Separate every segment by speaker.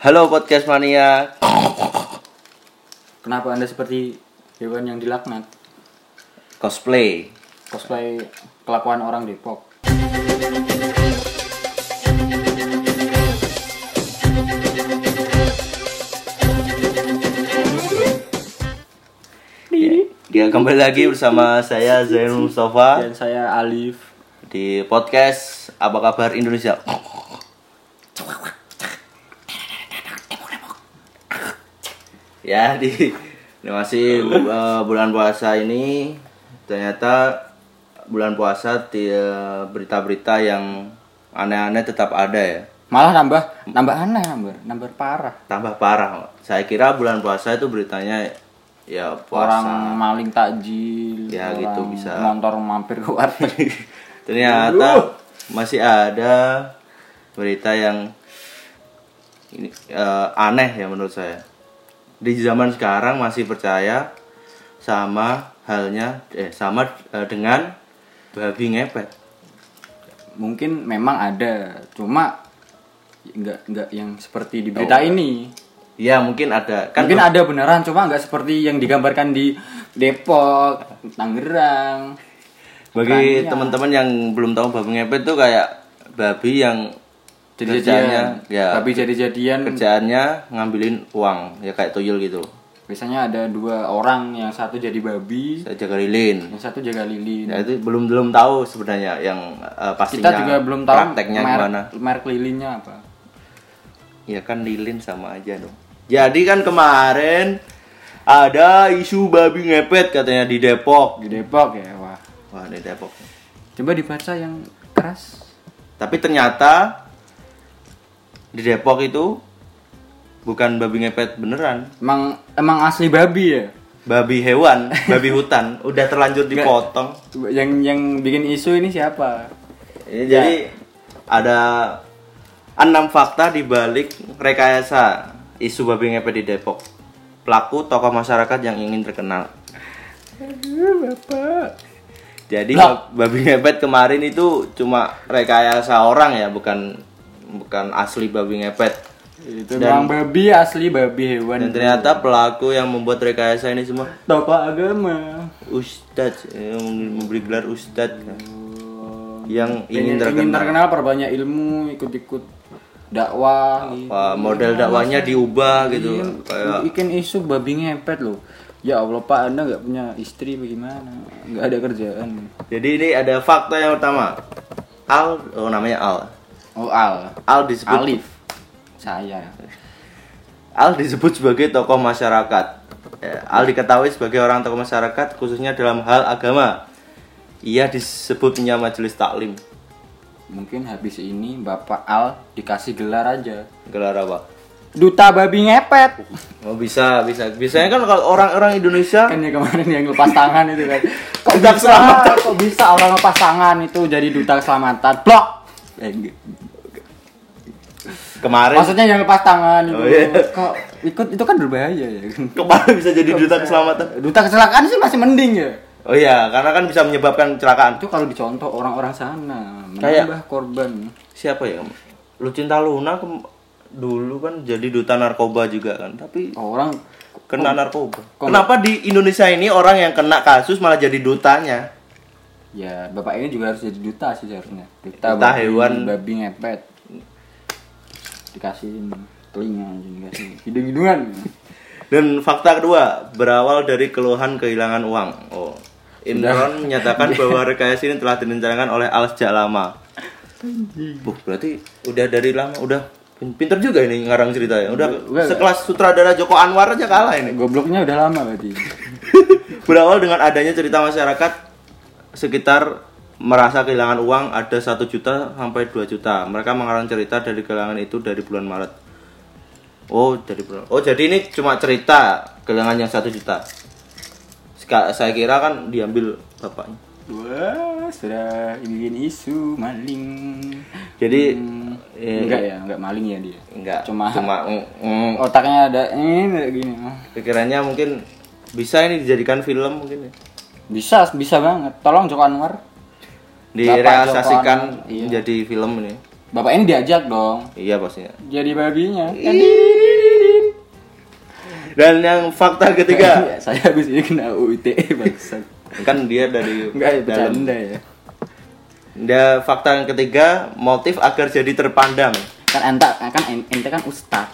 Speaker 1: Halo podcast mania.
Speaker 2: Kenapa Anda seperti hewan yang dilaknat?
Speaker 1: Cosplay.
Speaker 2: Cosplay kelakuan orang Depok.
Speaker 1: Ya kembali lagi bersama saya Zainul Mustafa
Speaker 2: Dan saya Alif.
Speaker 1: di podcast Apa Kabar Indonesia. Ya di ini masih uh, bulan puasa ini ternyata bulan puasa di uh, berita-berita yang aneh-aneh tetap ada ya.
Speaker 2: Malah nambah nambah aneh, nambah nambah parah.
Speaker 1: Tambah parah. Saya kira bulan puasa itu beritanya ya puasa.
Speaker 2: Orang maling takjil,
Speaker 1: Ya,
Speaker 2: orang
Speaker 1: gitu bisa.
Speaker 2: Motor mampir ke warteg.
Speaker 1: Ternyata masih ada berita yang ini eh, aneh ya menurut saya. Di zaman sekarang masih percaya sama halnya eh sama eh, dengan babi ngepet.
Speaker 2: Mungkin memang ada, cuma nggak nggak yang seperti di berita
Speaker 1: Oh.
Speaker 2: ini.
Speaker 1: Ya mungkin ada kan
Speaker 2: Mungkin ada beneran, cuma nggak seperti yang digambarkan di Depok, Tangerang.
Speaker 1: bagi teman-teman yang belum tahu babi ngepet tuh kayak babi yang
Speaker 2: Jadi-jadian,
Speaker 1: kerjaannya ya
Speaker 2: tapi jadi-jadian
Speaker 1: kerjaannya ngambilin uang ya kayak tuyul gitu.
Speaker 2: biasanya ada dua orang, yang satu jadi babi,
Speaker 1: Saya jaga lilin.
Speaker 2: yang satu jaga lilin.
Speaker 1: Ya itu belum belum tahu sebenarnya yang eh, pastinya.
Speaker 2: Kita juga belum tahu
Speaker 1: prakteknya
Speaker 2: merek,
Speaker 1: gimana.
Speaker 2: merek lilinnya apa.
Speaker 1: Ya kan lilin sama aja dong. Jadi kan kemarin ada isu babi ngepet katanya di Depok.
Speaker 2: Di Depok ya, wah.
Speaker 1: Wah, di Depok.
Speaker 2: Coba dibaca yang keras.
Speaker 1: Tapi ternyata di Depok itu bukan babi ngepet beneran.
Speaker 2: Emang emang asli babi ya?
Speaker 1: Babi hewan, babi hutan, udah terlanjur dipotong.
Speaker 2: Yang yang bikin isu ini siapa?
Speaker 1: Ini jadi ada enam fakta di balik rekayasa isu babi ngepet di Depok. Pelaku tokoh masyarakat yang ingin terkenal.
Speaker 2: Bapak.
Speaker 1: Jadi
Speaker 2: Lah.
Speaker 1: babi ngepet kemarin itu cuma rekayasa orang ya, bukan bukan asli babi ngepet.
Speaker 2: Itu
Speaker 1: Dan-
Speaker 2: babi asli babi hewan.
Speaker 1: Dan ternyata pelaku yang membuat rekayasa ini semua
Speaker 2: tokoh agama.
Speaker 1: ustadz yang memberi gelar ustadz yang
Speaker 2: Ingin,
Speaker 1: ingin terkenal.
Speaker 2: terkenal perbanyak ilmu, ikut-ikut dakwah. gitu.
Speaker 1: Apa, model dakwanya diubah gitu.
Speaker 2: Iya,
Speaker 1: Kayak
Speaker 2: bikin isu babi ngepet loh. Ya Allah Pak, Anda nggak punya istri bagaimana? Nggak ada kerjaan.
Speaker 1: Jadi ini ada fakta yang pertama. Al, oh namanya Al.
Speaker 2: Oh Al,
Speaker 1: Al disebut
Speaker 2: Alif, saya.
Speaker 1: Al disebut sebagai tokoh masyarakat. Ya, Al diketahui sebagai orang tokoh masyarakat khususnya dalam hal agama. Ia disebut punya majelis taklim.
Speaker 2: Mungkin habis ini Bapak Al dikasih gelar aja.
Speaker 1: Gelar apa?
Speaker 2: Duta babi ngepet.
Speaker 1: Oh bisa, bisa. Biasanya kan kalau orang-orang Indonesia
Speaker 2: Kan ya kemarin yang lepas tangan itu kan. Kok
Speaker 1: Duta
Speaker 2: bisa,
Speaker 1: keselamatan.
Speaker 2: kok bisa orang lepas tangan itu jadi duta keselamatan? Blok. Eh,
Speaker 1: kemarin
Speaker 2: Maksudnya yang lepas tangan itu.
Speaker 1: Oh, iya.
Speaker 2: Kok ikut itu kan berbahaya ya.
Speaker 1: kemarin bisa jadi duta keselamatan.
Speaker 2: Duta kecelakaan sih masih mending ya.
Speaker 1: Oh iya, karena kan bisa menyebabkan kecelakaan.
Speaker 2: Itu kalau dicontoh orang-orang sana
Speaker 1: Kayak-
Speaker 2: menambah korban.
Speaker 1: Siapa ya? Lucinta Luna kem- dulu kan jadi duta narkoba juga kan, tapi
Speaker 2: Orang
Speaker 1: kena narkoba.
Speaker 2: kok-
Speaker 1: Kenapa di Indonesia ini orang yang kena kasus malah jadi dutanya?
Speaker 2: Ya bapak ini juga harus jadi duta sih seharusnya. Duta,
Speaker 1: Duta
Speaker 2: babi-
Speaker 1: hewan.
Speaker 2: babi ngepet. Dikasih telinga dikasih hidung-hidungan.
Speaker 1: Dan fakta kedua berawal dari keluhan kehilangan uang. Oh, Imron menyatakan bahwa rekayasa ini telah direncanakan oleh Al sejak lama. Buh, berarti udah dari lama, udah pin- pinter juga ini ngarang ceritanya. Udah
Speaker 2: Udah-
Speaker 1: sekelas sutradara Joko Anwar aja kalah ini.
Speaker 2: Gobloknya udah lama berarti.
Speaker 1: Berawal dengan adanya cerita masyarakat sekitar merasa kehilangan uang ada satu juta sampai 2 juta. Mereka mengarang cerita dari kehilangan itu dari bulan Maret. Oh, dari bulan. Oh, jadi ini cuma cerita kehilangan yang satu juta. Seka- saya kira kan diambil bapaknya.
Speaker 2: Wah, sudah bikin isu maling.
Speaker 1: Jadi
Speaker 2: Hmm,
Speaker 1: eh,
Speaker 2: enggak ya, enggak maling ya dia.
Speaker 1: enggak
Speaker 2: Cuma-
Speaker 1: cuma mm, mm.
Speaker 2: Otaknya ada ini kayak gini.
Speaker 1: pikirannya mungkin bisa ini dijadikan film mungkin ya.
Speaker 2: Bisa, bisa banget. Tolong Joko Anwar.
Speaker 1: Direalisasikan
Speaker 2: Joko Anwar, iya.
Speaker 1: menjadi film ini.
Speaker 2: bapak ini diajak dong
Speaker 1: iya pastinya
Speaker 2: jadi babinya kan
Speaker 1: dan yang fakta ketiga
Speaker 2: Iya, saya habis ini kena UITE bangsat
Speaker 1: kan dia dari
Speaker 2: enggak ya
Speaker 1: dalam.
Speaker 2: ya
Speaker 1: dia fakta yang ketiga motif agar jadi terpandang
Speaker 2: kan ente kan ente kan ustad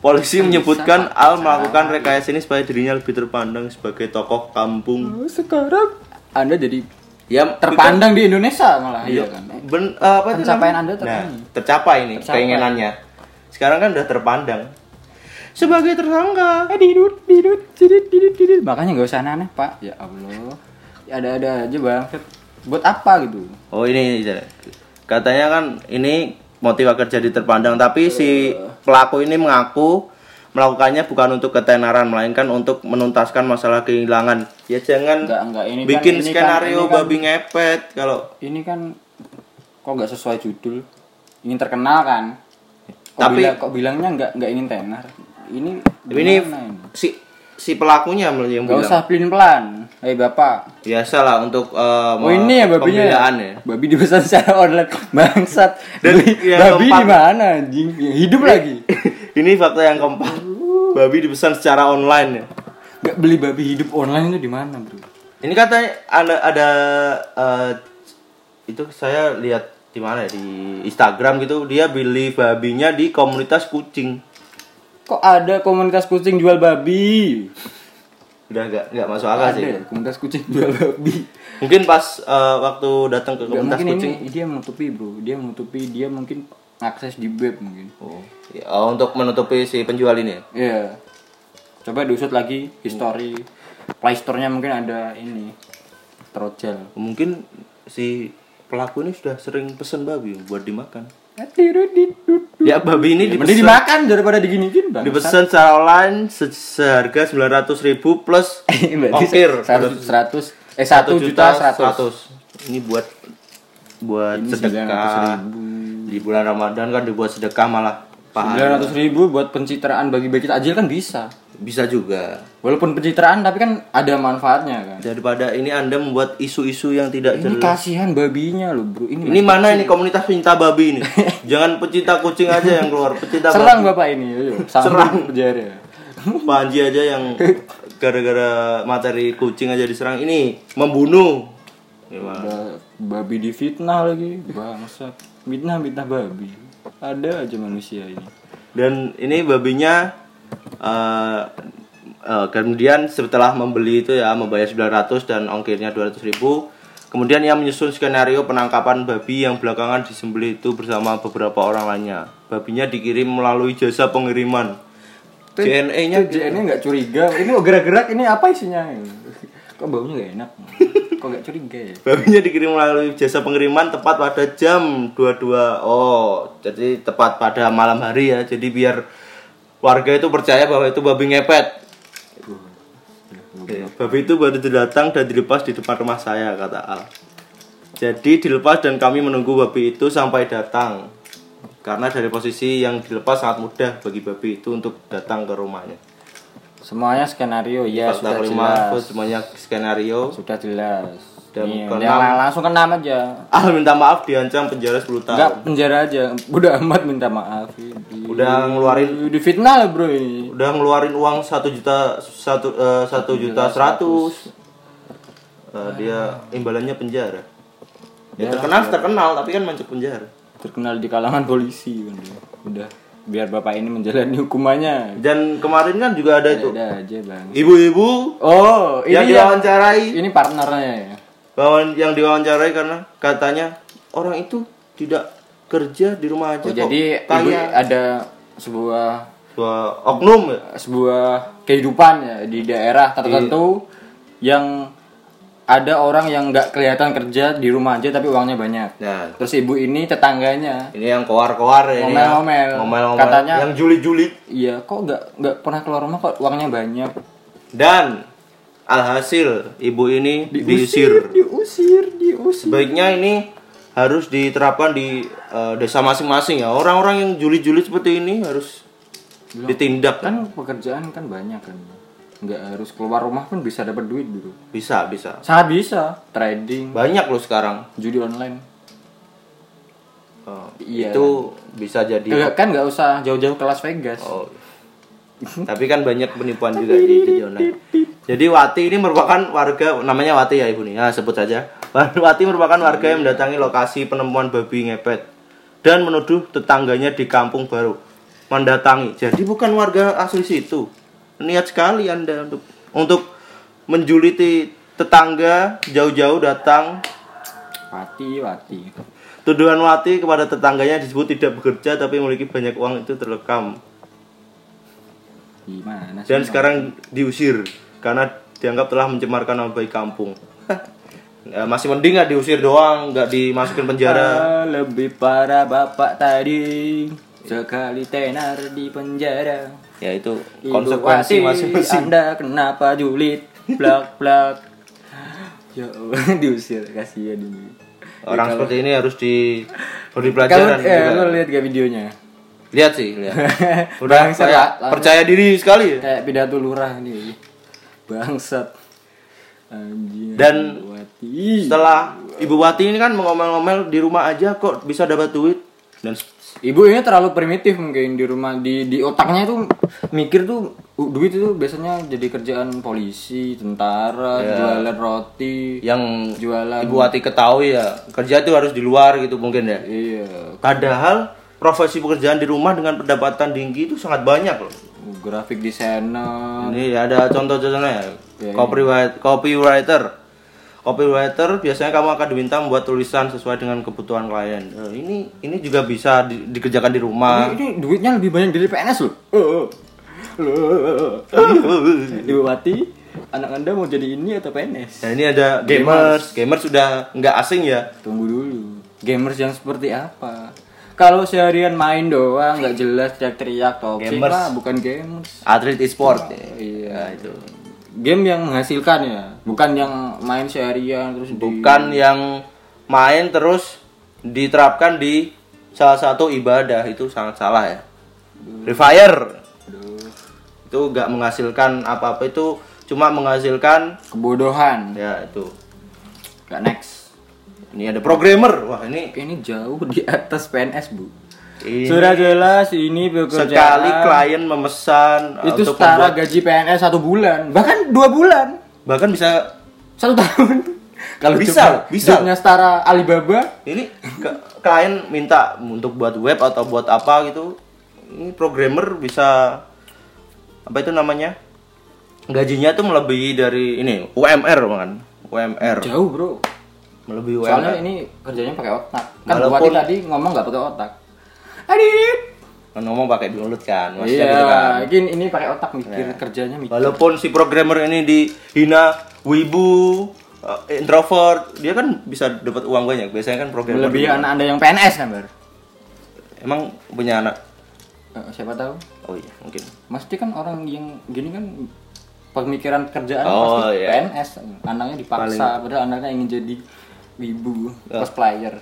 Speaker 1: polisi menyebutkan
Speaker 2: Pak.
Speaker 1: Al melakukan rekayasa ini supaya dirinya lebih terpandang sebagai tokoh kampung.
Speaker 2: Sekarang anda jadi
Speaker 1: ya
Speaker 2: terpandang di Indonesia malah
Speaker 1: Iya.
Speaker 2: iya kan?
Speaker 1: Ben, eh, apa itu
Speaker 2: Pencapaian? Anda ter-
Speaker 1: nah, tercapai nih
Speaker 2: Tercapai.
Speaker 1: keinginannya. Sekarang kan udah terpandang. Sebagai tersangka.
Speaker 2: Eh, didut didut didut didut didut makanya nggak usah aneh pak. Ya Allah. Ya ada ada aja bang. Buat apa gitu?
Speaker 1: Oh ini katanya kan ini motif agar jadi terpandang tapi si pelaku ini mengaku melakukannya bukan untuk ketenaran melainkan untuk menuntaskan masalah kehilangan. Ya jangan
Speaker 2: Enggak, enggak. Ini kan-
Speaker 1: bikin
Speaker 2: kan-
Speaker 1: skenario
Speaker 2: ini kan-
Speaker 1: babi ngepet kalau
Speaker 2: ini kan kok nggak sesuai judul ingin terkenal kan kok
Speaker 1: Tapi-
Speaker 2: bilang- kok bilangnya nggak nggak ingin tenar ini
Speaker 1: ini
Speaker 2: ini?
Speaker 1: si si pelakunya yang
Speaker 2: nggak
Speaker 1: bilang.
Speaker 2: usah pelin pelan hei bapak.
Speaker 1: Biasa lah untuk eh,
Speaker 2: oh ini ya babinya
Speaker 1: ya.
Speaker 2: babi dipesan secara online. Bangsat.
Speaker 1: Dan yang
Speaker 2: babi di mana anjing? Ya, hidup lagi.
Speaker 1: ini fakta yang keempat. Babi dipesan secara online ya.
Speaker 2: nggak beli babi hidup online itu di mana bro?
Speaker 1: Ini katanya ada ada eh, itu saya lihat di mana ya, di Instagram gitu. Dia beli babinya di komunitas kucing.
Speaker 2: Kok ada komunitas kucing jual babi
Speaker 1: Udah nggak nggak masuk akal sih.
Speaker 2: ya, komunitas kucing jual babi
Speaker 1: Mungkin pas eh, waktu datang ke komunitas kucing.
Speaker 2: ini dia menutupi bro dia menutupi dia mungkin akses di web mungkin
Speaker 1: Oh, ya, oh, untuk menutupi si penjual ini. ya?
Speaker 2: Iya. Coba diusut lagi history Play Store-nya mungkin ada ini Trojal.
Speaker 1: Mungkin si pelaku ini sudah sering pesen babi buat dimakan. Ya babi ini
Speaker 2: Mending
Speaker 1: dipesan,
Speaker 2: dimakan daripada diginiin bang.
Speaker 1: dipesan secara online se- seharga 900.000 ribu plus ongkir.
Speaker 2: Seratus eh satu juta seratus.
Speaker 1: Ini buat buat
Speaker 2: Ini
Speaker 1: sedekah.
Speaker 2: 900.000.
Speaker 1: Di bulan Ramadan kan dibuat sedekah malah
Speaker 2: Sembilan ratus ribu buat pencitraan bagi-bagi takjil kan bisa.
Speaker 1: Bisa juga.
Speaker 2: Walaupun pencitraan tapi kan ada manfaatnya kan.
Speaker 1: Daripada ini Anda membuat isu-isu yang tidak
Speaker 2: Ini
Speaker 1: jelas.
Speaker 2: kasihan babinya loh bro. Ini,
Speaker 1: Ini mana ini komunitas pecinta babi ini? Jangan pecinta kucing aja yang keluar, pecinta
Speaker 2: serang
Speaker 1: babi.
Speaker 2: bapak ini. Ayo, serang penjara.
Speaker 1: Panji aja yang gara-gara materi kucing aja diserang ini membunuh. Gimana?
Speaker 2: Ada babi difitnah lagi bangsat fitnah fitnah babi ada aja manusia ini
Speaker 1: Dan ini babinya eh eh, kemudian setelah membeli itu ya membayar 900 dan ongkirnya 200 ribu Kemudian ia menyusun skenario penangkapan babi yang belakangan disembelih itu bersama beberapa orang lainnya. Babinya dikirim melalui jasa pengiriman. JNE-nya
Speaker 2: JNE nggak curiga ini kok gerak-gerak ini apa isinya kok baunya gak enak kok gak curiga ya
Speaker 1: Babinya dikirim melalui jasa pengiriman tepat pada jam 22. Oh, jadi tepat pada malam hari ya. Jadi biar warga itu percaya bahwa itu babi ngepet. Babi itu baru datang dan dilepas di depan rumah saya, kata Al. Jadi dilepas dan kami menunggu babi itu sampai datang. Karena dari posisi yang dilepas sangat mudah bagi babi itu untuk datang ke rumahnya.
Speaker 2: semuanya skenario ya
Speaker 1: Fakta
Speaker 2: sudah
Speaker 1: kelima,
Speaker 2: jelas
Speaker 1: semuanya skenario.
Speaker 2: sudah jelas
Speaker 1: Dan keenam-
Speaker 2: lang- langsung keenam aja.
Speaker 1: Al minta maaf diancam penjara 10 tahun.
Speaker 2: Enggak penjara aja. Udah amat minta maaf.
Speaker 1: Udah ngeluarin
Speaker 2: di fitnah lah bro ini.
Speaker 1: Udah ngeluarin uang satu juta satu eh, satu juta seratus. Eh, dia imbalannya penjara. Ya,
Speaker 2: Ya,
Speaker 1: terkenal terkenal tapi kan masuk penjara.
Speaker 2: Terkenal di kalangan polisi kan dia. udah biar bapak ini menjalani hukumannya.
Speaker 1: Dan kemarin kan juga ada itu.
Speaker 2: ada aja bang.
Speaker 1: Ibu-ibu
Speaker 2: oh ini
Speaker 1: yang
Speaker 2: yang
Speaker 1: diwawancarai.
Speaker 2: ini partnernya ya
Speaker 1: bahwa yang diwawancarai karena katanya orang itu tidak kerja di rumah aja
Speaker 2: Oh,
Speaker 1: kok
Speaker 2: jadi
Speaker 1: kaya
Speaker 2: ada sebuah
Speaker 1: Sebuah oknum ya
Speaker 2: sebuah kehidupan ya di daerah tertentu yang ada orang yang nggak kelihatan kerja di rumah aja tapi uangnya banyak.
Speaker 1: nah
Speaker 2: Terus ibu ini tetangganya,
Speaker 1: ini yang koar-koar ya ini ya.
Speaker 2: Ngomel-ngomel.
Speaker 1: ngomel-ngomel
Speaker 2: Katanya-
Speaker 1: yang juli-juli
Speaker 2: iya kok nggak nggak pernah keluar rumah kok uangnya banyak.
Speaker 1: Dan alhasil ibu ini diusir.
Speaker 2: diusir, diusir.
Speaker 1: Sebaiknya ini harus diterapkan di eh, desa masing-masing ya. Orang-orang yang juli-juli seperti ini harus ditindak.
Speaker 2: Kan pekerjaan kan banyak kan. Nggak harus keluar rumah pun bisa dapat duit dulu.
Speaker 1: Bisa, bisa.
Speaker 2: Sangat bisa. Trading,
Speaker 1: Banyak loh sekarang.
Speaker 2: judi online.
Speaker 1: Oh,
Speaker 2: Iya.
Speaker 1: Itu bisa jadi
Speaker 2: Nggak, kan nggak usah jauh-jauh ke Las Vegas.
Speaker 1: Oh. Tapi kan banyak penipuan juga di judi online. Jadi Wati ini merupakan warga namanya Wati ya Ibu nih. Nah, sebut saja. Wati merupakan warga yang mendatangi lokasi penemuan babi ngepet dan menuduh tetangganya di kampung baru mendatangi. Jadi bukan warga asli situ. Niat sekali Anda untuk untuk menjuliti tetangga jauh-jauh datang
Speaker 2: Wati, Wati.
Speaker 1: Tuduhan Wati kepada tetangganya disebut tidak bekerja tapi memiliki banyak uang itu terekam
Speaker 2: Gimana
Speaker 1: dan sekarang diusir karena dianggap telah mencemarkan nama baik kampung. Ya, masih mending nggak diusir doang, nggak dimasukin penjara.
Speaker 2: Ah, lebih parah bapak tadi sekali tenar di penjara.
Speaker 1: Ya itu konsekuensi masing-masing.
Speaker 2: Anda kenapa julid? Blak blak. Ya diusir kasihan ini.
Speaker 1: Orang seperti ini harus diberi
Speaker 2: Kalau
Speaker 1: pelajaran.
Speaker 2: eh,
Speaker 1: juga.
Speaker 2: lu lihat gak videonya?
Speaker 1: Lihat sih, lihat. Udah kayak percaya diri sekali. ya.
Speaker 2: Kayak pidato lurah nih. Bangsat.
Speaker 1: Dan
Speaker 2: Ibu Wati.
Speaker 1: Setelah Ibu Wati ini kan mengomel-ngomel di rumah aja kok bisa dapat duit dan
Speaker 2: Ibu ini terlalu primitif mungkin di rumah di di otaknya tuh mikir tuh uh, duit itu biasanya jadi kerjaan polisi, tentara,
Speaker 1: Ya.
Speaker 2: jualan roti,
Speaker 1: yang
Speaker 2: jualan
Speaker 1: Ibu Wati ketahui ya kerja itu harus di luar gitu mungkin ya.
Speaker 2: iya
Speaker 1: Padahal profesi pekerjaan di rumah dengan pendapatan tinggi itu sangat banyak loh.
Speaker 2: Grafik desainer.
Speaker 1: Ini ada contoh-contohnya.
Speaker 2: Ya,
Speaker 1: Copyright, copywriter. Copywriter biasanya kamu akan diminta membuat tulisan sesuai dengan kebutuhan klien. Eh, ini ini juga bisa di- dikerjakan di rumah.
Speaker 2: Ini, ini duitnya lebih banyak dari PNS loh. Oh. Loh. Ibu Wati, anak Anda mau jadi ini atau PNS?
Speaker 1: Nah ini ada gamers, gamers sudah nggak asing ya.
Speaker 2: Tunggu dulu. Gamers yang seperti apa? Kalau seharian main doang nggak jelas teriak-teriak toxic
Speaker 1: Gamers.
Speaker 2: lah, bukan gamers.
Speaker 1: Atlet e-sport. ya.
Speaker 2: Iya.
Speaker 1: Itu.
Speaker 2: Game yang menghasilkan ya, bukan yang main seharian terus di-
Speaker 1: Bukan yang main terus diterapkan di salah satu ibadah itu sangat salah ya. Free Fire
Speaker 2: Aduh,
Speaker 1: itu nggak menghasilkan apa-apa itu cuma menghasilkan
Speaker 2: kebodohan.
Speaker 1: ya itu.
Speaker 2: Gak next.
Speaker 1: Ini ada programmer. Wah, ini
Speaker 2: Ini jauh di atas PNS bu.
Speaker 1: Ini
Speaker 2: Sudah jelas ini pekerjaan.
Speaker 1: sekali klien memesan
Speaker 2: itu
Speaker 1: untuk
Speaker 2: setara
Speaker 1: membuat-
Speaker 2: gaji PNS satu bulan, bahkan dua bulan,
Speaker 1: bahkan bisa
Speaker 2: satu tahun. Kalau
Speaker 1: Bisa,
Speaker 2: coba
Speaker 1: bisa.
Speaker 2: jobnya setara Alibaba,
Speaker 1: ini ke- klien minta untuk buat web atau buat apa gitu ini programmer bisa apa itu namanya gajinya tuh melebihi dari ini UMR kan UMR
Speaker 2: jauh bro.
Speaker 1: Melebihi
Speaker 2: Soalnya
Speaker 1: UMR
Speaker 2: ini kerjanya pakai otak. Kan
Speaker 1: Walaupun-
Speaker 2: tadi ngomong nggak pakai otak. Adit.
Speaker 1: kan ngomong pakai mulut kan maksudnya
Speaker 2: Iya,
Speaker 1: gitu kan
Speaker 2: ini ini pakai otak mikir kerjanya mikir.
Speaker 1: walaupun si programmer ini dihina wibu eh, introvert dia kan bisa dapat uang banyak biasanya kan programmer
Speaker 2: Lebih anak anda yang PNS kan ber?
Speaker 1: emang punya anak
Speaker 2: Eh, siapa tahu?
Speaker 1: oh iya mungkin
Speaker 2: Mesti kan orang yang gini kan pemikiran kerjaan
Speaker 1: Oh,
Speaker 2: pasti
Speaker 1: iya.
Speaker 2: PNS anaknya dipaksa padahal anaknya ingin jadi wibu cosplayer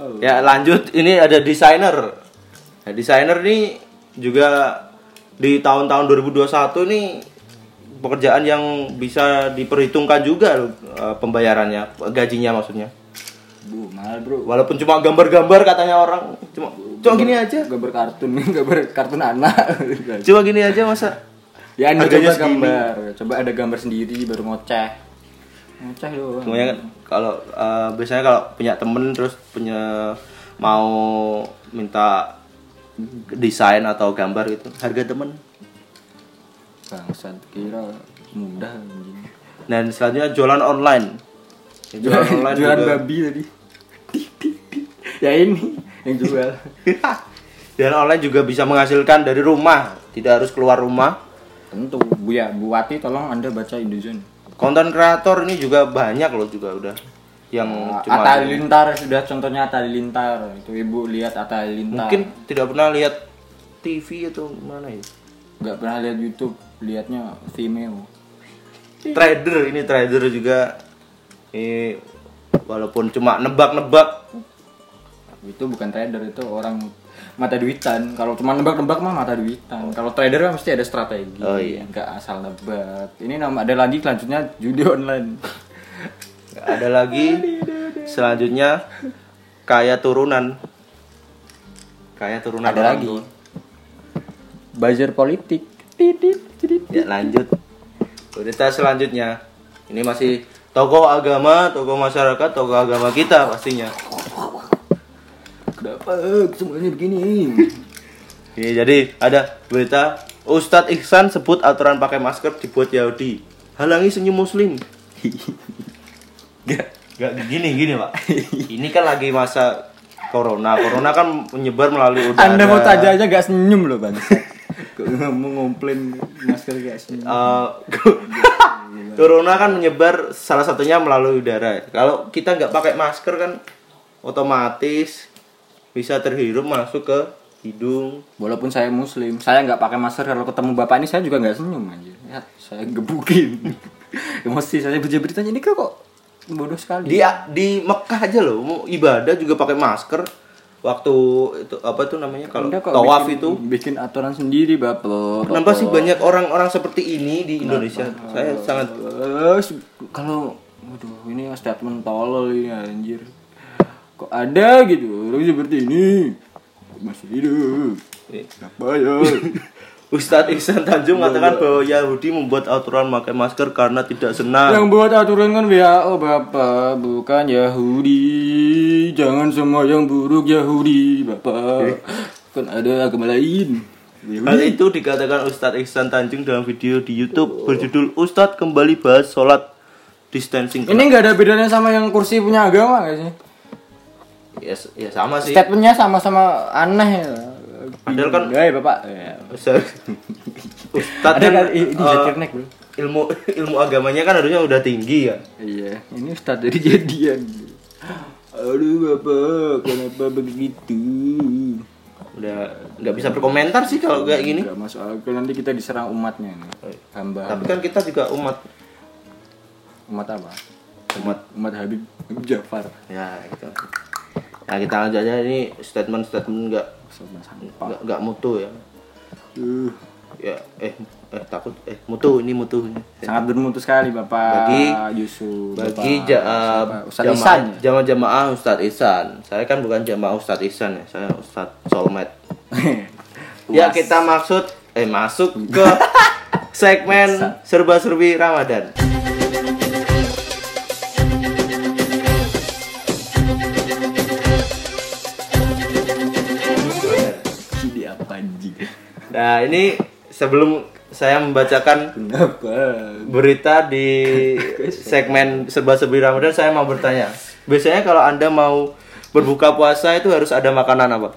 Speaker 2: oh.
Speaker 1: Ya lanjut ini ada desainer. Nah, desainer nih juga di tahun-tahun 2021 nih pekerjaan yang bisa diperhitungkan juga loh, eh, pembayarannya, gajinya maksudnya.
Speaker 2: bu mahal bro
Speaker 1: Walaupun cuma gambar-gambar katanya orang, cuma cuma gini aja.
Speaker 2: gambar kartun gambar kartun anak
Speaker 1: Cuma gini aja masa.
Speaker 2: ya coba
Speaker 1: segini.
Speaker 2: gambar coba ada gambar sendiri baru ngoceh ngoceh
Speaker 1: Semuanya kan kalau eh, biasanya kalau punya temen terus punya mau minta desain atau gambar itu harga temen.
Speaker 2: Bangsat kira mudah
Speaker 1: dan selanjutnya jualan online. Jualan online
Speaker 2: jualan
Speaker 1: juga.
Speaker 2: babi tadi. Ya ini yang jual.
Speaker 1: Dan online juga bisa menghasilkan dari rumah. Tidak harus keluar rumah.
Speaker 2: Tentu bu ya bu Wati tolong anda baca Indozone
Speaker 1: konten kreator ini juga banyak loh juga udah. Yang cuma
Speaker 2: Atta Halilintar sudah contohnya Atta Halilintar. Itu ibu lihat Atta Halilintar.
Speaker 1: Mungkin tidak pernah lihat TV atau mana ya?
Speaker 2: Nggak pernah lihat YouTube lihatnya Vimeo.
Speaker 1: Trader ini trader juga. Ini walaupun cuma nebak-nebak.
Speaker 2: Itu bukan trader itu orang mata duitan kalau cuma nebak-nebak mah mata duitan kalau trader kan mesti ada strategi
Speaker 1: Oh, iya.
Speaker 2: nggak asal nebak ini nama ada lagi selanjutnya judi online
Speaker 1: ada lagi selanjutnya kaya turunan kayak turunan
Speaker 2: Ada lagi. Buzzer politik.
Speaker 1: Ya lanjut. Berita selanjutnya. Ini masih tokoh agama, tokoh masyarakat, tokoh agama kita pastinya.
Speaker 2: Kenapa semuanya begini?
Speaker 1: Ini jadi ada berita Ustadz Ihsan sebut aturan pakai masker dibuat Yahudi. Halangi senyum muslim. Gak, gak gini gini pak. Ini kan lagi masa corona. Corona kan menyebar melalui udara.
Speaker 2: Anda mau tanya aja gak senyum loh bang. Kok mau ngomplain masker gak senyum?
Speaker 1: Eh, corona kan menyebar salah satunya melalui udara. Kalau kita nggak pakai masker kan otomatis bisa terhirup masuk ke hidung.
Speaker 2: Walaupun saya muslim, saya nggak pakai masker kalau ketemu bapak ini saya juga nggak senyum aja. Ya, saya gebukin. Emosi saya baca beritanya ini kok kok bodoh sekali.
Speaker 1: Di di Mekah aja loh mau ibadah juga pakai masker. Waktu itu apa tuh namanya kalau tawaf
Speaker 2: bikin-
Speaker 1: itu
Speaker 2: bikin aturan sendiri bapak.
Speaker 1: Kenapa sih banyak orang-orang seperti ini di Indonesia? Saya sangat
Speaker 2: Eh, kalau waduh ini statement tolol ini anjir. Kok ada gitu orang seperti ini masih hidup. Apa ya?
Speaker 1: Ustadz Ihsan Tanjung mengatakan bahwa Yahudi membuat aturan pakai masker karena tidak senang.
Speaker 2: Yang buat aturan kan WHO Bapak, bukan Yahudi. Jangan semua yang buruk Yahudi, Bapak. Kan ada agama lain.
Speaker 1: Hal itu dikatakan Ustadz Ihsan Tanjung dalam video di YouTube berjudul Ustadz kembali bahas sholat distancing.
Speaker 2: Ini nggak ada bedanya sama yang kursi punya agama gak sih?
Speaker 1: Ya, ya sama sih.
Speaker 2: Statementnya sama-sama aneh.
Speaker 1: Padahal kan-
Speaker 2: Hai Bapak. Ya.
Speaker 1: Ustadz
Speaker 2: Ada
Speaker 1: kan
Speaker 2: ini
Speaker 1: eh,
Speaker 2: Nek, bro.
Speaker 1: ilmu ilmu agamanya kan harusnya udah tinggi ya.
Speaker 2: Iya, ini Ustadz dari jadian. Aduh Bapak, kenapa begitu?
Speaker 1: Udah nggak bisa berkomentar sih kalau kayak gini.
Speaker 2: Gak masuk akal nanti kita diserang umatnya nih. Hamba.
Speaker 1: Tapi kan kita juga umat
Speaker 2: Umat apa?
Speaker 1: umat
Speaker 2: Umat Habib Habib Jafar.
Speaker 1: ya gitu. Nah kita lanjut aja ini
Speaker 2: Sama sampah.
Speaker 1: nggak nggak mutu ya.
Speaker 2: Uh,
Speaker 1: Ya eh eh takut eh mutu ini mutu ini.
Speaker 2: sangat bermutu sekali Bapak
Speaker 1: Bagi-
Speaker 2: Yusuf.
Speaker 1: Bagi ja?
Speaker 2: Ustadz
Speaker 1: jamaah-
Speaker 2: Ihsan. ya?
Speaker 1: jamaah-jamaah Ustadz Ihsan. Saya kan bukan jamaah Ustadz Ihsan ya, saya Ustadz Solmed. ya kita maksud eh masuk ke segmen serba-serbi Ramadan. Nah ini sebelum saya membacakan
Speaker 2: Kenapa?
Speaker 1: berita di segmen serba-serbi Ramadan saya mau bertanya. Biasanya kalau anda mau berbuka puasa itu harus ada makanan apa?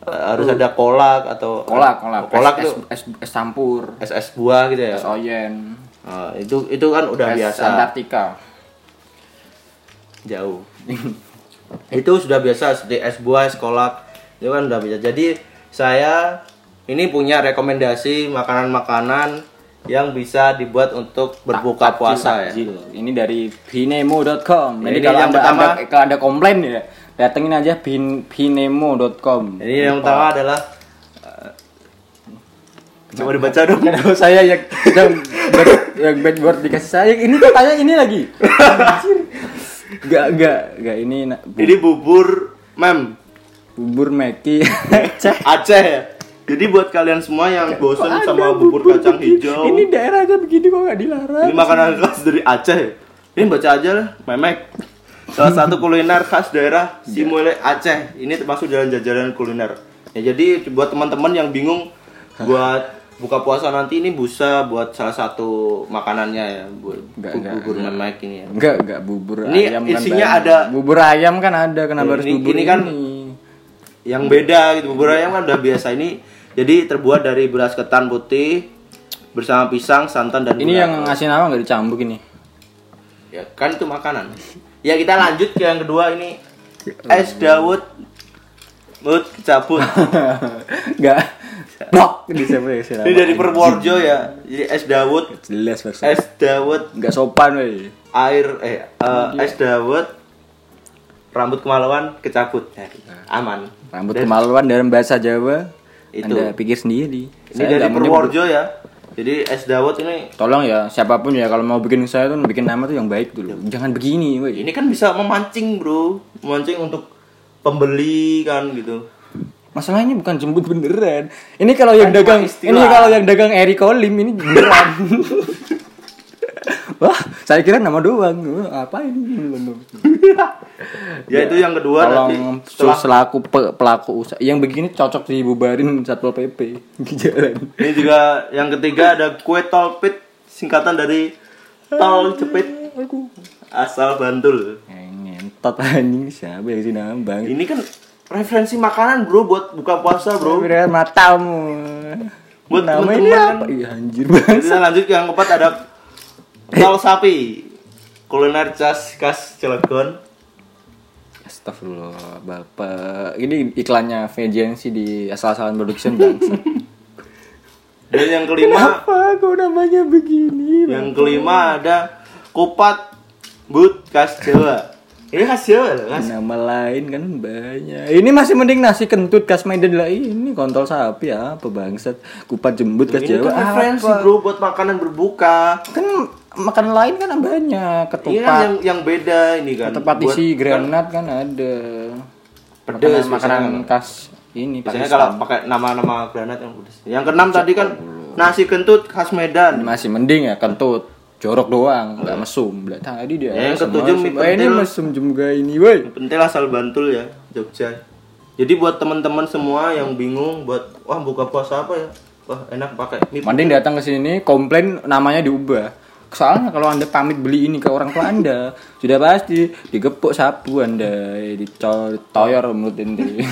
Speaker 1: Eh, harus ada kolak atau
Speaker 2: Kolak, kolak.
Speaker 1: kolak
Speaker 2: es,
Speaker 1: itu
Speaker 2: es, es, es campur.
Speaker 1: es es buah gitu ya.
Speaker 2: Es oyen.
Speaker 1: Ah, itu itu kan udah
Speaker 2: es
Speaker 1: biasa
Speaker 2: Antartika.
Speaker 1: jauh. itu sudah biasa seperti es buah, es kolak itu kan udah biasa. Jadi saya ini punya rekomendasi makanan-makanan yang bisa dibuat untuk berbuka
Speaker 2: Takjil,
Speaker 1: puasa ya.
Speaker 2: takjil. Ini dari binemo.com. Jadi
Speaker 1: Ini
Speaker 2: kalau
Speaker 1: yang
Speaker 2: anda,
Speaker 1: pertama.
Speaker 2: anda- kalau ada komplain ya, datengin aja bin, binemo.com.
Speaker 1: Jadi yang pertama adalah eh, coba dibaca dong.
Speaker 2: Kenapa saya yang yang bad, yang bad word dikasih saya ini katanya ini lagi. Enggak, enggak, enggak ini bu-
Speaker 1: Ini bubur mem
Speaker 2: bubur Meki. Cek.
Speaker 1: Aceh ya. Jadi buat kalian semua yang bosan sama bubur kacang hijau,
Speaker 2: Ini daerahnya begini kok nggak dilarang.
Speaker 1: ini makanan khas dari Aceh. Ini baca aja lah, memek. Salah satu kuliner khas daerah Simule Aceh. Ini termasuk jalan jajanan kuliner. Ya jadi buat teman-teman yang bingung buat buka puasa nanti ini bisa buat salah satu makanannya ya buat
Speaker 2: Enggak,
Speaker 1: bu-
Speaker 2: enggak,
Speaker 1: bubur memek ini ya.
Speaker 2: Enggak, enggak bubur
Speaker 1: Ini
Speaker 2: ayam kan
Speaker 1: isinya
Speaker 2: banyak.
Speaker 1: ada-
Speaker 2: bubur ayam kan ada kenapa harus
Speaker 1: Ini-
Speaker 2: bubur
Speaker 1: ini kan
Speaker 2: ini?
Speaker 1: Yang beda gitu bubur ayam kan udah biasa ini. Jadi terbuat dari beras ketan putih bersama pisang, santan dan
Speaker 2: Ini
Speaker 1: gula.
Speaker 2: yang ngasih nama nggak dicambuk ini.
Speaker 1: Ya kan itu makanan. Ya kita lanjut ke yang kedua ini es dawet mut cabut.
Speaker 2: Enggak. Blok di
Speaker 1: Ini dari Purworejo ya. Jadi es dawet,
Speaker 2: Jelas maksudnya.
Speaker 1: es dawet
Speaker 2: Enggak sopan weh.
Speaker 1: air eh eh, es dawet rambut kemaluan kecabut. Ya, aman.
Speaker 2: Rambut kemaluan dalam bahasa Jawa.
Speaker 1: Itu.
Speaker 2: Anda pikir sendiri.
Speaker 1: Ini
Speaker 2: Saya
Speaker 1: dari. Purworejo ya. Jadi es dawet ini
Speaker 2: Tolong ya siapa pun ya kalau mau bikin usaha tuh bikin nama tuh yang baik dulu. Jangan begini,
Speaker 1: ini kan bisa memancing, Bro. Memancing untuk pembeli kan gitu.
Speaker 2: Masalahnya bukan jembut beneran. Ini kalau yang
Speaker 1: Kan
Speaker 2: dagang
Speaker 1: istilah.
Speaker 2: ini kalau yang dagang Eri Kolim ini beneran. Wah, saya kira nama doang. Apa ini?
Speaker 1: Ya itu yang kedua nanti
Speaker 2: Tolong
Speaker 1: setelah
Speaker 2: selaku pe- pelaku usaha yang begini cocok dibubarin satpol pp di jalan.
Speaker 1: ini juga yang ketiga ada kue tolpit singkatan dari tol cepit asal Bantul.
Speaker 2: Eh, Ngentot anjing siapa yang sih nambang?
Speaker 1: Ini kan referensi makanan bro buat buka puasa bro.
Speaker 2: Matamu.
Speaker 1: Buat
Speaker 2: nama ini
Speaker 1: kan.
Speaker 2: apa? Iya anjir banget.
Speaker 1: lanjut yang keempat ada tol sapi kuliner khas khas Cilegon.
Speaker 2: Astagfirullah, Bapak. Ini iklannya VJNC di asal-asalan production bangsa.
Speaker 1: Dan yang kelima
Speaker 2: Apa kok namanya begini?
Speaker 1: yang kelima ada kupat but khas Jawa. Ini khas Jawa loh, khas.
Speaker 2: Nama lain kan banyak. Ini masih mending nasi kentut khas Medan lah ini kontol sapi ya, apa bangsat. Kupat jembut khas
Speaker 1: Ini
Speaker 2: Jawa.
Speaker 1: kan referensi bro buat makanan berbuka.
Speaker 2: Kan makanan lain kan banyak,
Speaker 1: Ini
Speaker 2: ketupat.
Speaker 1: yang yang beda ini kan.
Speaker 2: Ketupat
Speaker 1: Buat-
Speaker 2: isi granat kan ada.
Speaker 1: Pedes
Speaker 2: makanan, makanan khas ini
Speaker 1: Biasanya
Speaker 2: Pakistan.
Speaker 1: kalau pakai nama-nama granat yang pedes. Yang keenam tadi kan nasi kentut khas Medan.
Speaker 2: masih mending ya kentut jorok doang nggak mesum Belah tadi dia
Speaker 1: Ya, yang ketujuh mie
Speaker 2: Eh, ini
Speaker 1: pentil.
Speaker 2: mesum juga ini woi
Speaker 1: Pentil asal Bantul ya, Jogja. Jadi buat teman-teman semua yang bingung buat wah buka puasa apa ya? Wah, enak pakai mie
Speaker 2: mending datang ke sini komplain namanya diubah soalnya kalau anda pamit beli ini ke orang tua anda sudah pasti digepuk sapu anda ditoyor mulut ente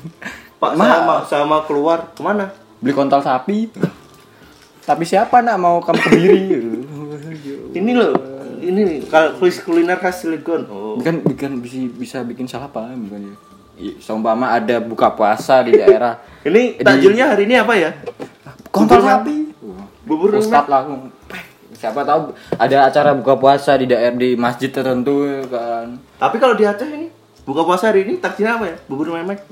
Speaker 1: Pak saya mau, saya mau keluar ke mana?
Speaker 2: beli kontol sapi tapi siapa nak mau kamu kebiri
Speaker 1: Ini loh, ini kalau kuliner khas Cilegon. Oh.
Speaker 2: bukan bukan bisa bisa bikin salah paham bukan ya Ih, Seumpama ada buka puasa di daerah
Speaker 1: Ini takjilnya hari ini apa ya?
Speaker 2: kontol
Speaker 1: Bubur
Speaker 2: sapi
Speaker 1: Bubur
Speaker 2: Ustad langsung siapa tahu ada acara buka puasa di daerah di masjid tertentu kan.
Speaker 1: Tapi kalau di Aceh ini buka puasa hari ini takjilnya apa ya? Bubur memek.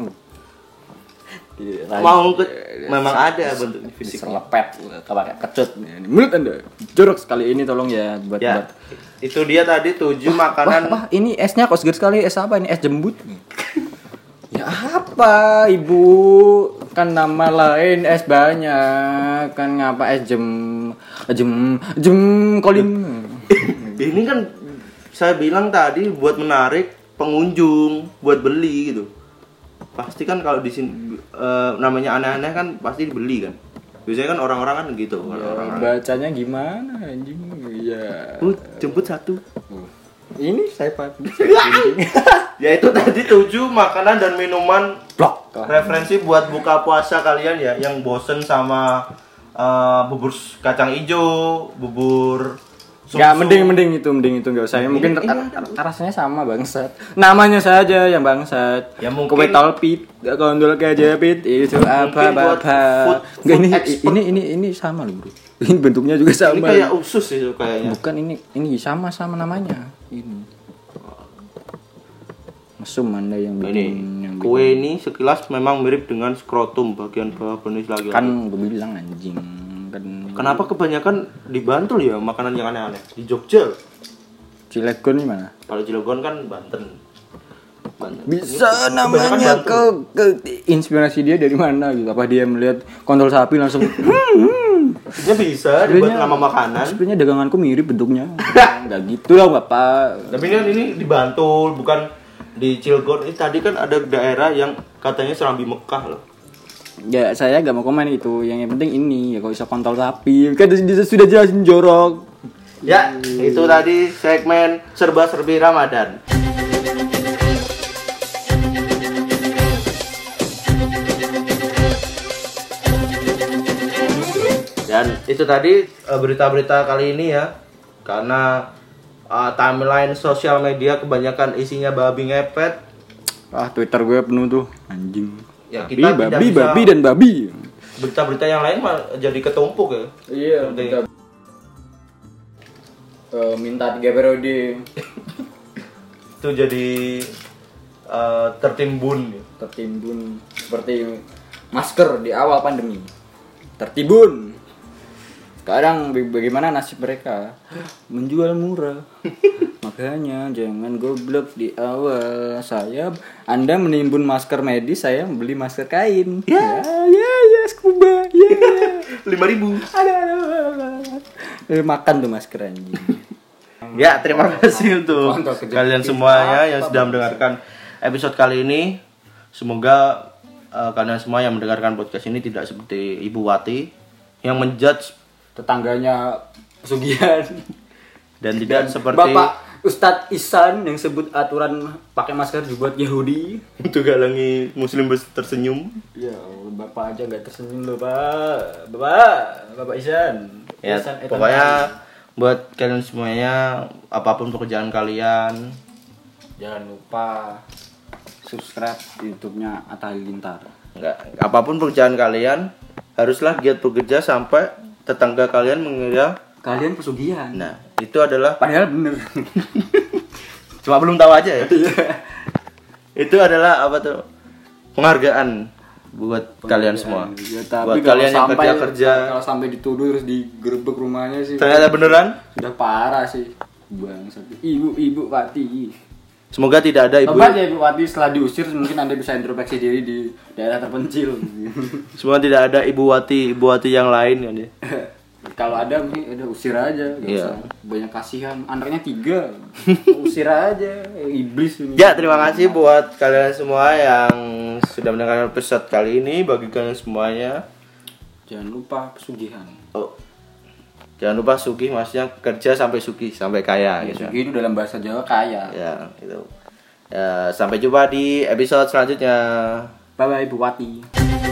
Speaker 1: Mau ke memang ada bentuk fisik.
Speaker 2: serlepet pakai kecut. Mulut anda jorok sekali. Ini tolong ya buat buat
Speaker 1: Ya, itu dia tadi tujuh
Speaker 2: Wah,
Speaker 1: makanan.
Speaker 2: wah, ini esnya kok segar sekali es apa ini? Es jembut ya apa ibu? Kan nama lain es banyak. Kan ngapa es jem jem jem kolim?
Speaker 1: Ini kan saya bilang tadi buat menarik pengunjung buat beli gitu. Pasti kan kalau di sini eh, namanya aneh-aneh kan pasti dibeli kan. Biasanya kan orang-orang kan gitu orang-orang.
Speaker 2: bacanya gimana anjing? Ya
Speaker 1: "Uh, jemput satu.
Speaker 2: Ini saya pak
Speaker 1: ya itu tadi tujuh makanan dan minuman
Speaker 2: blok
Speaker 1: referensi buat buka puasa kalian ya yang bosen sama eh, bubur kacang ijo bubur
Speaker 2: Nggak,
Speaker 1: sum-sum.
Speaker 2: mending mending itu mending itu nggak usah.
Speaker 1: Ini-
Speaker 2: mungkin
Speaker 1: ini
Speaker 2: ra- ra- rasanya sama bangsat. Namanya saja yang bangsat.
Speaker 1: Ya, mungkin-
Speaker 2: Kue tolpit, kondol kejepit itu apa Nggak, ini ini ini ini sama loh bro. Ini bentuknya juga
Speaker 1: ini
Speaker 2: sama.
Speaker 1: kayak usus itu kayaknya
Speaker 2: Bukan ini ini sama sama namanya. Ini. Mesum anda yang
Speaker 1: ini
Speaker 2: bikin yang bikin.
Speaker 1: kue ini sekilas memang mirip dengan skrotum bagian bawah penis lagi.
Speaker 2: Kan gue bilang anjing kan
Speaker 1: kenapa kebanyakan di Bantul ya makanan yang aneh-aneh? Di Jogja.
Speaker 2: Cilegon ini mana?
Speaker 1: kalau Cilegon kan Banten. Banten.
Speaker 2: Bisa
Speaker 1: Kebanyakan
Speaker 2: namanya ke, ke inspirasi dia dari mana gitu? Apa dia melihat kontol sapi langsung hmm,
Speaker 1: Sebenarnya bisa dibuat nama makanan.
Speaker 2: sebenarnya daganganku mirip bentuknya. Nggak gitu lah bapak.
Speaker 1: Tapi kan ini di Bantul bukan di Cilegon ini tadi kan ada daerah yang katanya Serambi Mekah loh.
Speaker 2: Ya saya nggak mau komen itu. Yang, yang penting ini ya kalau bisa kontol sapi. Kan sudah jelasin jorok.
Speaker 1: Ya itu tadi segmen serba-serbi Ramadan. Dan itu tadi eh, berita-berita kali ini ya. Karena eh, timeline sosial media kebanyakan isinya babi ngepet.
Speaker 2: Ah twitter gue penuh tuh anjing.
Speaker 1: Ya,
Speaker 2: babi
Speaker 1: kita tidak
Speaker 2: babi
Speaker 1: bisa-
Speaker 2: babi dan babi.
Speaker 1: berita-berita yang lain mah jadi ketumpuk ya.
Speaker 2: Iya
Speaker 1: Seperti-
Speaker 2: Eh, minta tiga periode.
Speaker 1: Itu jadi eh, tertimbun
Speaker 2: tertimbun seperti masker di awal pandemi. Tertimbun Sekarang ba- bagaimana nasib mereka? Menjual murah. Makanya jangan goblok di awal. Saya Anda menimbun masker medis, saya beli masker kain. Ya, ya, ya, scuba. Ya, ya.
Speaker 1: lima ribu
Speaker 2: Ada, ada, ada. Eh, Makan tuh masker anjing.
Speaker 1: ya terima kasih untuk kalian semuanya yang sudah mendengarkan episode kali ini semoga eh, kalian semua yang mendengarkan podcast ini tidak seperti Ibu Wati yang menjudge
Speaker 2: Tetangganya Sugihan.
Speaker 1: dan tidak
Speaker 2: Dan
Speaker 1: seperti
Speaker 2: Bapak Ustadz Isan yang sebut aturan pakai masker dibuat Yahudi.
Speaker 1: untuk galangi muslim tersenyum
Speaker 2: Ya, Bapak aja nggak tersenyum loh, Pak. Bapak, Bapak Isan.
Speaker 1: ya
Speaker 2: Isan Etan
Speaker 1: pokoknya buat kalian semuanya apa pun pekerjaan kalian
Speaker 2: jangan lupa subscribe YouTube-nya Atta Halilintar.
Speaker 1: Enggak, apa pun pekerjaan kalian haruslah giat bekerja sampai tetangga kalian mengira
Speaker 2: Kalian pesugihan.
Speaker 1: nah itu adalah
Speaker 2: Padahal bener.
Speaker 1: cuma belum tahu aja ya itu adalah apa tuh penghargaan buat kalian semua
Speaker 2: Ya, tapi
Speaker 1: buat kalian yang
Speaker 2: sampai-
Speaker 1: kerja kerja
Speaker 2: Kalau sampai dituduh terus digerebek rumahnya sih.
Speaker 1: ternyata beneran
Speaker 2: Sudah parah sih. Bangsat. Ibu, ibu Pati.
Speaker 1: Semoga tidak ada ibu
Speaker 2: Coba ya Ibu Wati setelah diusir mungkin Anda bisa introspeksi diri di daerah terpencil.
Speaker 1: semoga tidak ada ibu wati ibu wati yang lain ya dia.
Speaker 2: Kalau ada mungkin ada usir aja, gak
Speaker 1: Iya.
Speaker 2: usah banyak kasihan. Anaknya tiga, usir aja, iblis ini.
Speaker 1: ya terima kasih buat kalian semua yang sudah mendengarkan episode kali ini bagi kalian semuanya
Speaker 2: Jangan lupa pesugihan.
Speaker 1: oh jangan lupa sugih maksudnya kerja sampai sugih sampai kaya gitu
Speaker 2: Pesugihan itu dalam bahasa Jawa kaya.
Speaker 1: ya itu ya, sampai jumpa di episode selanjutnya
Speaker 2: Bye bye Ibu Wati.